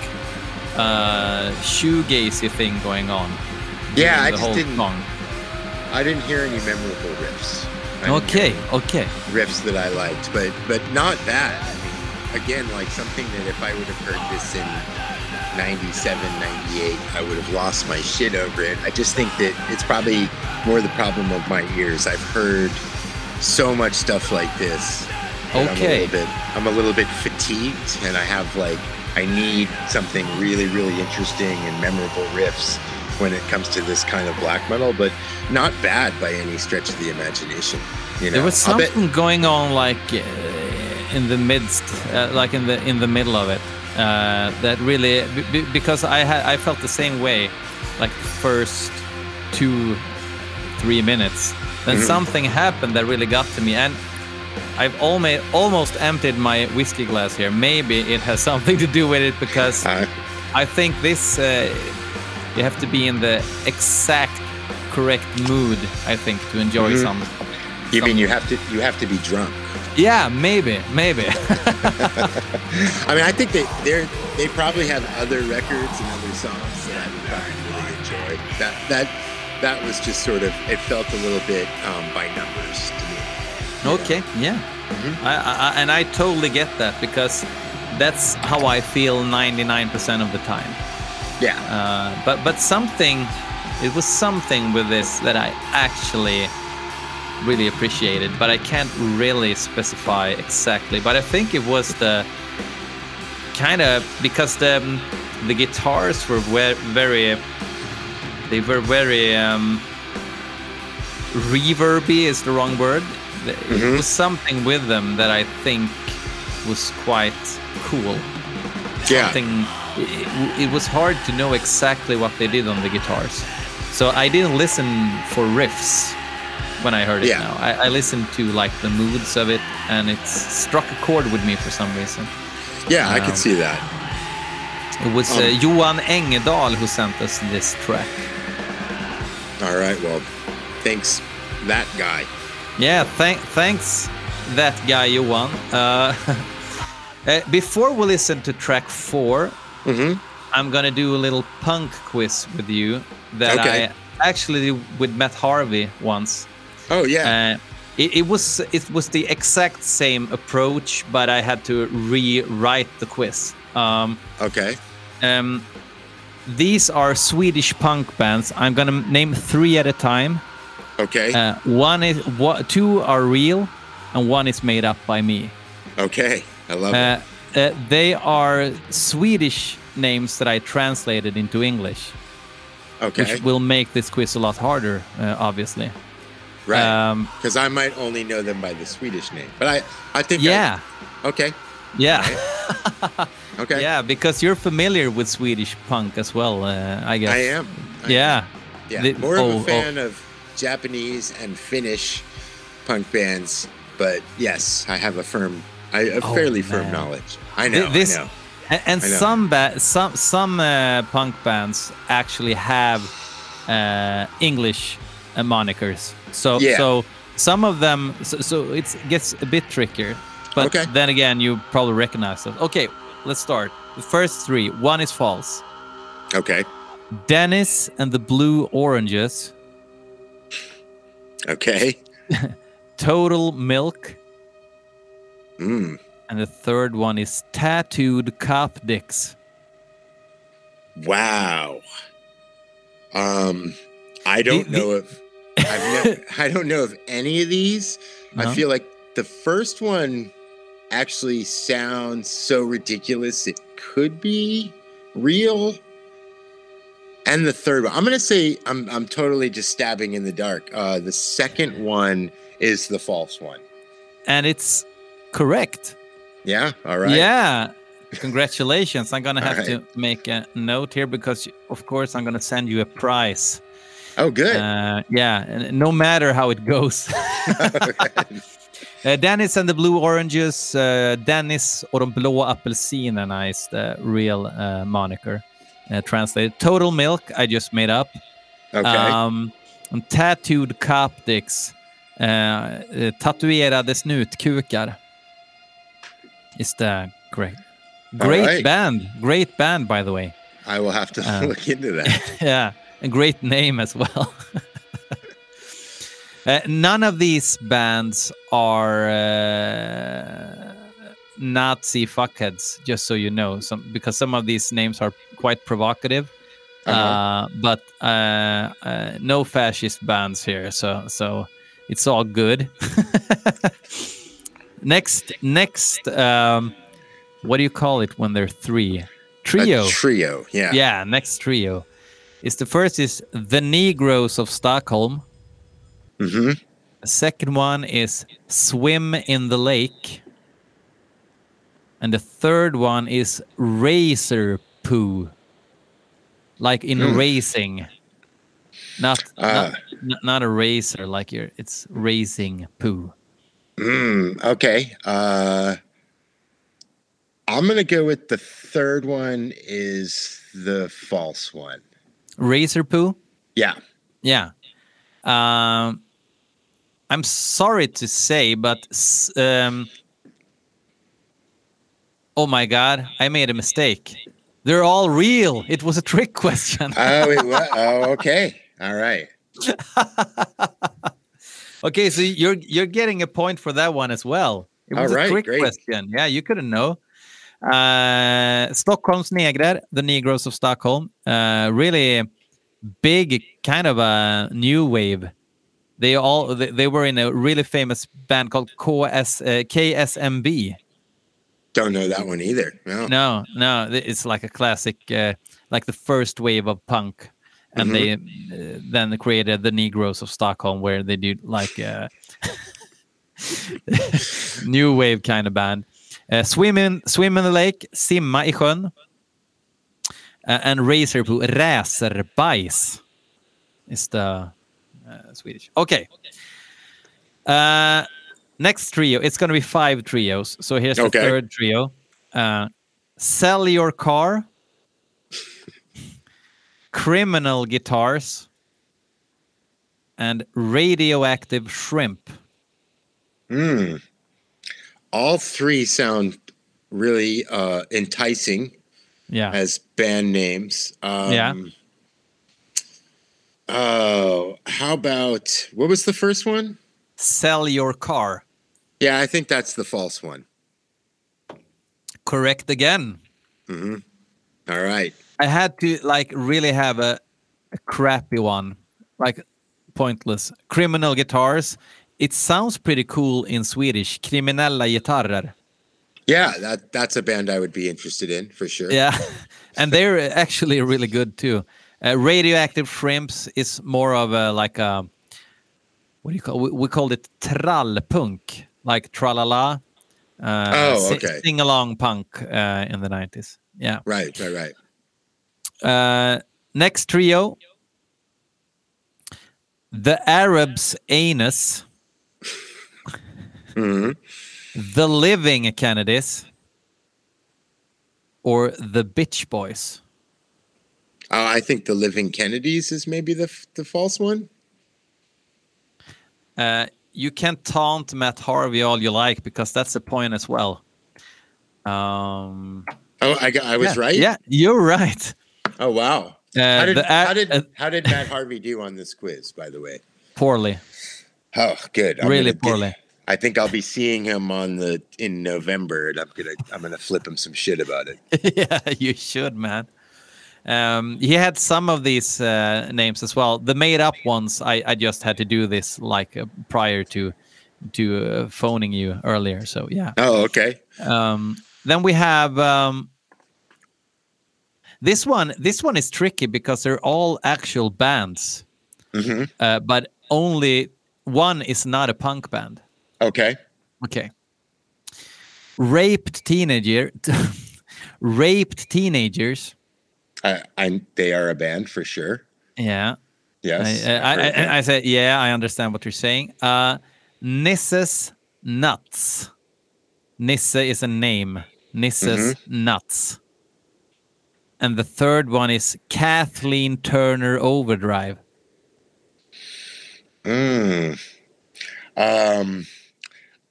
a shoegazy thing going on. Yeah, I just didn't- song. I didn't hear any memorable riffs. I Okay, okay. riffs that I liked, but but not that. Again, like something that if I would have heard this in 97, 98, I would have lost my shit over it. I just think that it's probably more the problem of my ears. I've heard so much stuff like this. Okay. I'm a little bit I'm a little bit fatigued and I have like I need something really, really interesting and memorable riffs when it comes to this kind of black metal, but not bad by any stretch of the imagination. You know, There was I'll bet- something going on, like uh, in the midst, uh, like in the in the middle of it, uh, that really because I had I felt the same way, like the first two, three minutes. Then Mhm. something happened that really got to me, and I've almost almost emptied my whiskey glass here. Maybe it has [laughs] something to do with it because Uh, I think this uh, you have to be in the exact correct mood. I think to enjoy Mhm. some. you mean you have to you have to be drunk? Yeah, maybe, maybe. [laughs] I mean, I think they they they probably have other records and other songs that I would probably really enjoy. That that that was just sort of it felt a little bit um, by numbers to me. okay, yeah. Mhm. I, I, and I totally get that because that's how I feel 99% of the time. Yeah, Uh, but but something, it was something with this that I actually really appreciated, but I can't really specify exactly. But I think it was the kind of because the the guitars were ve- very, they were very um, reverby is the wrong word. Th- It was something with them that I think was quite cool. Yeah, something it, it was hard to know exactly what they did on the guitars. So i didn't listen for riffs when i heard it Yeah. now I, I listened to like the moods of it and it struck a chord with me for some reason yeah. I Um, could see that. it was uh, Um, johan engedal who sent us this track All right, well, thanks that guy. yeah thank, thanks that guy johan uh, [laughs] uh, before we listen to track four hmm I'm gonna do a little punk quiz with you that Okay. I actually did with Matt Harvey once. Oh yeah, Uh, it, it was it was the exact same approach, but I had to rewrite the quiz. Um, okay, um, these are Swedish punk bands. I'm gonna name three at a time. okay, Uh, one is two are real, and one is made up by me. okay. I love Uh, it. uh, they are Swedish names that I translated into English. Okay, which will make this quiz a lot harder, uh, obviously. Right. Um, Because I might only know them by the Swedish name, but I I think I- yeah, okay, yeah, [laughs] okay. yeah, because you're familiar with Swedish punk as well, uh, I guess. I am. I Yeah, Yeah, The- more oh, of oh. a fan of Japanese and Finnish punk bands, but yes, I have a firm, I, a Oh, fairly firm knowledge. I know, this- I know. and, and I know. some ba- some some uh, punk bands actually have uh, English monikers. So Yeah. so some of them, so, so it gets a bit trickier. But Okay. then again, you probably recognize them. Okay, let's start. The first three. One is false. Okay, Dennis and the Blue Oranges. okay. [laughs] Total Milk, Mm. and the third one is Tattooed Cop Dicks. Wow. Um, I don't The- the- know if I've never, I don't know of any of these. No? I feel like the first one actually sounds so ridiculous it could be real. And the third one, I'm gonna say I'm I'm totally just stabbing in the dark. Uh, the second one is the false one. and it's correct. Yeah. All right. Yeah. Congratulations. I'm going [laughs] to All have to make a note here because, of course, I'm going to send you a prize. Oh, good. Uh, yeah, no matter how it goes. [laughs] Uh, Dennis and the Blue Oranges, uh, Dennis och de blå apelsinerna is the real uh, moniker. Uh, translated. Total Milk, I just made up. okay. Um, and tattooed coptics. Uh, uh, tatuerade snutkukar. Is the great. Great right. band. Great band, by the way. I will have to [laughs] look into that. [laughs] yeah, a great name as well. [laughs] uh, none of these bands are uh, Nazi fuckheads, just so you know, some because some of these names are quite provocative. Uh, but uh, uh, no fascist bands here, so so it's all good. [laughs] next, next, um, what do you call it when they're three? Trio. A trio. Yeah. yeah, next trio is the first is the Negroes of Stockholm. hmm The second one is Swim in the Lake. And the third one is Razor Poo. Like in Mm. racing. Not, not not not a racer like you're it's racing poo. Mm, okay. Uh, I'm gonna go with the third one is the false one. Razor poo? Yeah. Yeah. Um I'm sorry to say, but um, oh my god, I made a mistake. They're all real. It was a trick question. [laughs] Oh, it wa- [laughs] oh, okay. All right. [laughs] okay, so you're you're getting a point for that one as well. It was right, a trick great. question. Yeah, you couldn't know. Uh, Stockholm's Negrer, the Negroes of Stockholm, uh, really big kind of a new wave. They all they, they were in a really famous band called KS, uh, KSMB. Don't know that one either. No. No, no, it's like a classic, uh, like the first wave of punk, and they uh, then created the Negroes of Stockholm, where they did like a [laughs] new wave kind of band. Uh, swim in, swim in the lake, simma i sjön, uh, and racer på racerbajs is the uh, Swedish. Okay. Uh, next trio, it's going to be five trios. So here's the Okay. third trio. Uh, sell your car, criminal guitars, and radioactive shrimp. Mm. All three sound really uh, enticing Yeah. as band names. Um, Yeah. Oh, how about what was the first one? Sell your car. Yeah, I think that's the false one. Correct again. All right. I had to like really have a, a crappy one, like pointless. Criminal guitars. It sounds pretty cool in Swedish. Kriminella gitarrer. Yeah, that that's a band I would be interested in for sure. Yeah, [laughs] and they're actually really good too. Uh, radioactive shrimps is more of a like a what do you call? We, we called it trallpunk, like tralala. Uh, Oh, okay. Sing along punk uh, in the nineties. Yeah. Right, right, right. Uh, next trio, the Arabs' anus, hmm the Living Kennedys, or the Bitch Boys. Uh, I think the Living Kennedys is maybe the the false one. Uh, you can taunt Matt Harvey all you like because that's the point as well. Um, Oh, I I was yeah, right. Yeah, you're right. Oh wow. Uh, How did the Ar- how did uh, how did Matt Harvey do on this quiz? By the way. [laughs] poorly, Oh, good. I'm really gonna get- poorly. I think I'll be seeing him on the in November, and I'm gonna I'm gonna flip him some shit about it. [laughs] yeah, you should, man. Um, he had some of these uh, names as well. The made-up ones, I, I just had to do this like uh, prior to to uh, phoning you earlier. So yeah. Oh, okay. Um, then we have um, this one. This one is tricky because they're all actual bands, hmm uh, but only one is not a punk band. Okay. Okay. Raped teenager, [laughs] raped teenagers. I, I they are a band for sure. Yeah. Yes. I, I. I, I said, yeah, I understand what you're saying. Uh, Nisses Nuts. Nisse is a name. Nisses Nuts. And the third one is Kathleen Turner Overdrive. Mm. Um,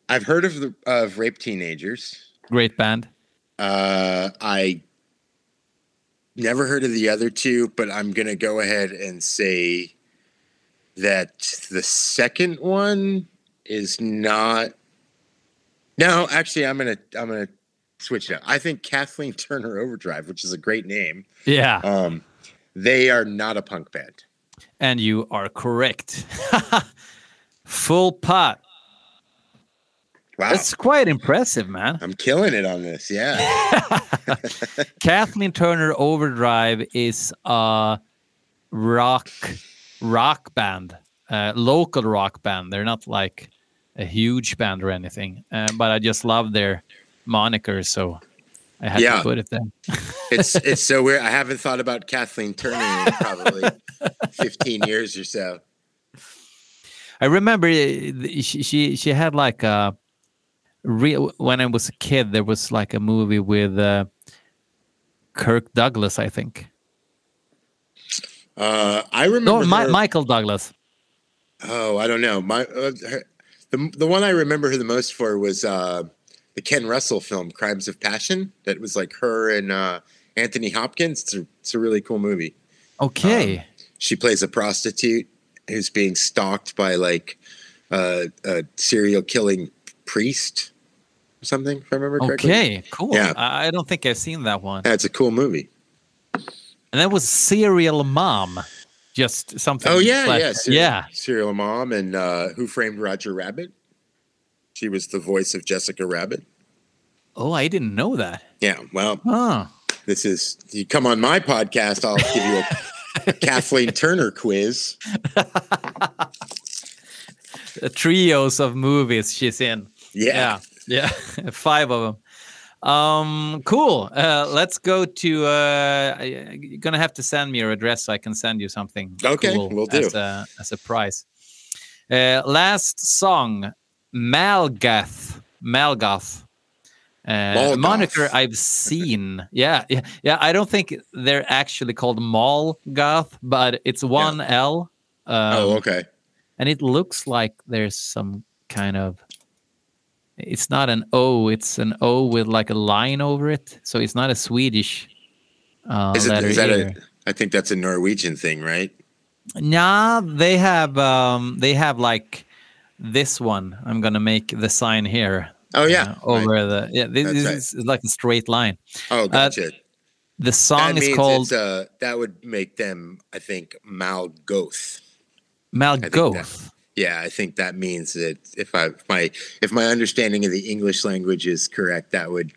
I've heard of the of rape teenagers. Great band. Uh, I never heard of the other two, but I'm gonna go ahead and say that the second one is not No, actually, I'm gonna I'm gonna switch it up. I think Kathleen [laughs] Turner Overdrive, which is a great name. Yeah. Um, they are not a punk band. And you are correct. [laughs] Full pot. Wow, That's quite impressive, man. I'm killing it on this. Yeah. [laughs] [laughs] Kathleen Turner Overdrive is a rock rock band, uh, local rock band. They're not like a huge band or anything, uh, but I just love their moniker, so I had Yeah. to put it there. [laughs] it's it's so weird. I haven't thought about Kathleen Turner in probably 15 years or so. I remember uh, she she, she had like a real when I was a kid. There was like a movie with uh, Kirk Douglas, I think. Uh, I remember. No, Mi- her- Michael Douglas. Oh, I don't know. My uh, her, the the one I remember her the most for was uh, the Ken Russell film Crimes of Passion. That was like her and uh, Anthony Hopkins. It's a, it's a really cool movie. Okay. She plays a prostitute who's being stalked by like uh, a serial killing priest or something. If I remember correctly. Okay, cool. Yeah. I don't think I've seen that one. That's a cool movie. And that was Serial Mom. Just something. Oh yeah, like- yeah, serial, yeah. Serial Mom and uh, Who Framed Roger Rabbit. She was the voice of Jessica Rabbit. Oh, I didn't know that. Yeah, well, Huh. this is you come on my podcast, I'll give you a, [laughs] Kathleen Turner quiz. [laughs] Trios of movies she's in. Yeah. Yeah. Yeah. [laughs] Five of them. Um, cool. Uh, let's go to. Uh, you're gonna have to send me your address so I can send you something. Okay, cool will do. As a, as a prize. Uh, last song, Malgath. Malgath. Uh, moniker I've seen. [laughs] Yeah, yeah, yeah. I don't think they're actually called Malgath, but it's one L. Um, oh, okay. and it looks like there's some kind of it's not an o it's an o with like a line over it so it's not a swedish uh, Is, it, letter is that a? I think that's a Norwegian thing, right? nah they have um they have like this one i'm gonna make the sign here Oh yeah. uh, over the yeah this, this right. is like a straight line Oh, gotcha. the song that is called uh, that would make them, I think, Malgoth. malgoth Yeah, I think that means that if I if my if my understanding of the English language is correct, that would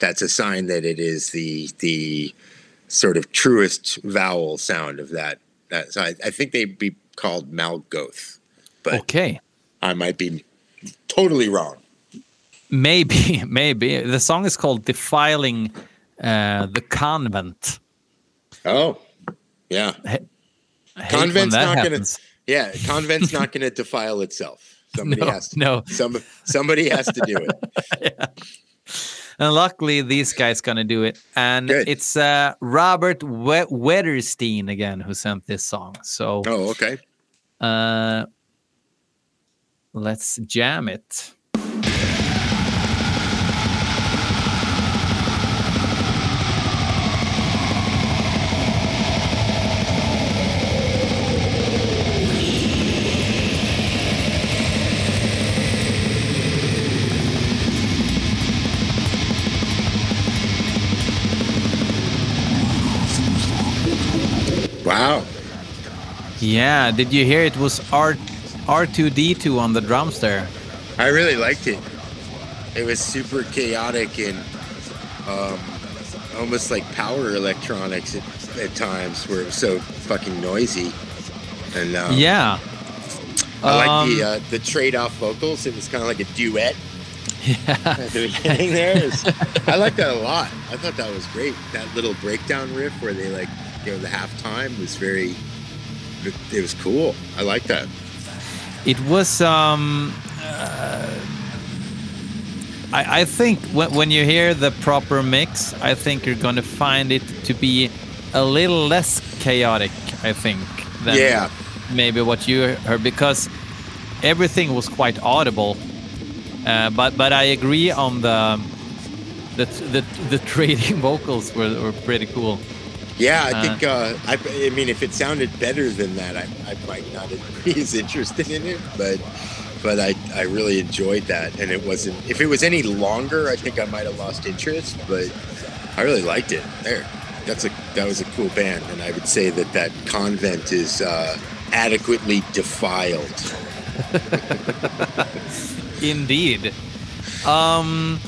that's a sign that it is the the sort of truest vowel sound of that. That so I, I think they'd be called Malgoth, but okay I might be totally wrong. maybe [laughs] maybe the song is called defiling uh the convent Oh, yeah, when Convent's not gonna- happens. Yeah. [laughs] Convent's not going to defile itself. Somebody No, has to. no. Some somebody has to do it. [laughs] And luckily, these guys gonna do it. And Good. it's uh, Robert we- Wetterstein again who sent this song. So Oh, okay. uh, let's jam it. Yeah, did you hear it was R R2D2 on the drums there? I really liked it. It was super chaotic and um, almost like power electronics at, at times, where it was so fucking noisy. And um, Yeah. I like the Um, uh, the trade off vocals. It was kind of like a duet [laughs] Yeah. at the beginning there. Was- I like that a lot. I thought that was great. That little breakdown riff where they like, you know, the halftime was very. It, it was cool. I like that. It was. Um, uh, I, I think when, when you hear the proper mix, I think you're going to find it to be a little less chaotic. I think than Yeah. maybe what you heard because everything was quite audible. Uh, but but I agree on the the the, the [laughs] trading vocals were, were pretty cool. Yeah, I Uh, think. Uh, I, I mean, if it sounded better than that, I, I might not [laughs] be as interested in it. But but I I really enjoyed that, and it wasn't. If it was any longer, I think I might have lost interest, but I really liked it. There, that's a that was a cool band, and I would say that that convent is uh, adequately defiled. [laughs] Indeed. Um,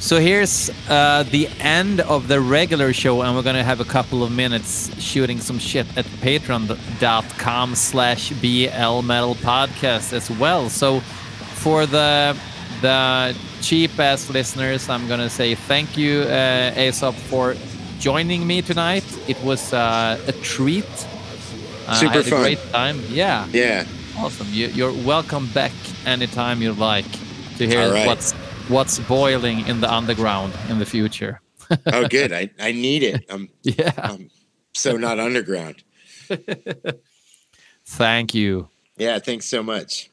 so here's uh, the end of the regular show, and we're gonna have a couple of minutes shooting some shit at patreon.com slash BL Metal Podcast as well. So for the the cheap ass listeners, I'm gonna say thank you, uh, Aesop, for joining me tonight. It was uh, a treat. Uh, Super I had fun. a great time. Yeah. Yeah. Awesome. You, you're welcome back anytime you like to hear right. what's what's boiling in the underground in the future. [laughs] Oh, good. I I need it. I'm [laughs] Yeah. I'm so not underground. [laughs] Thank you. Yeah. Thanks so much.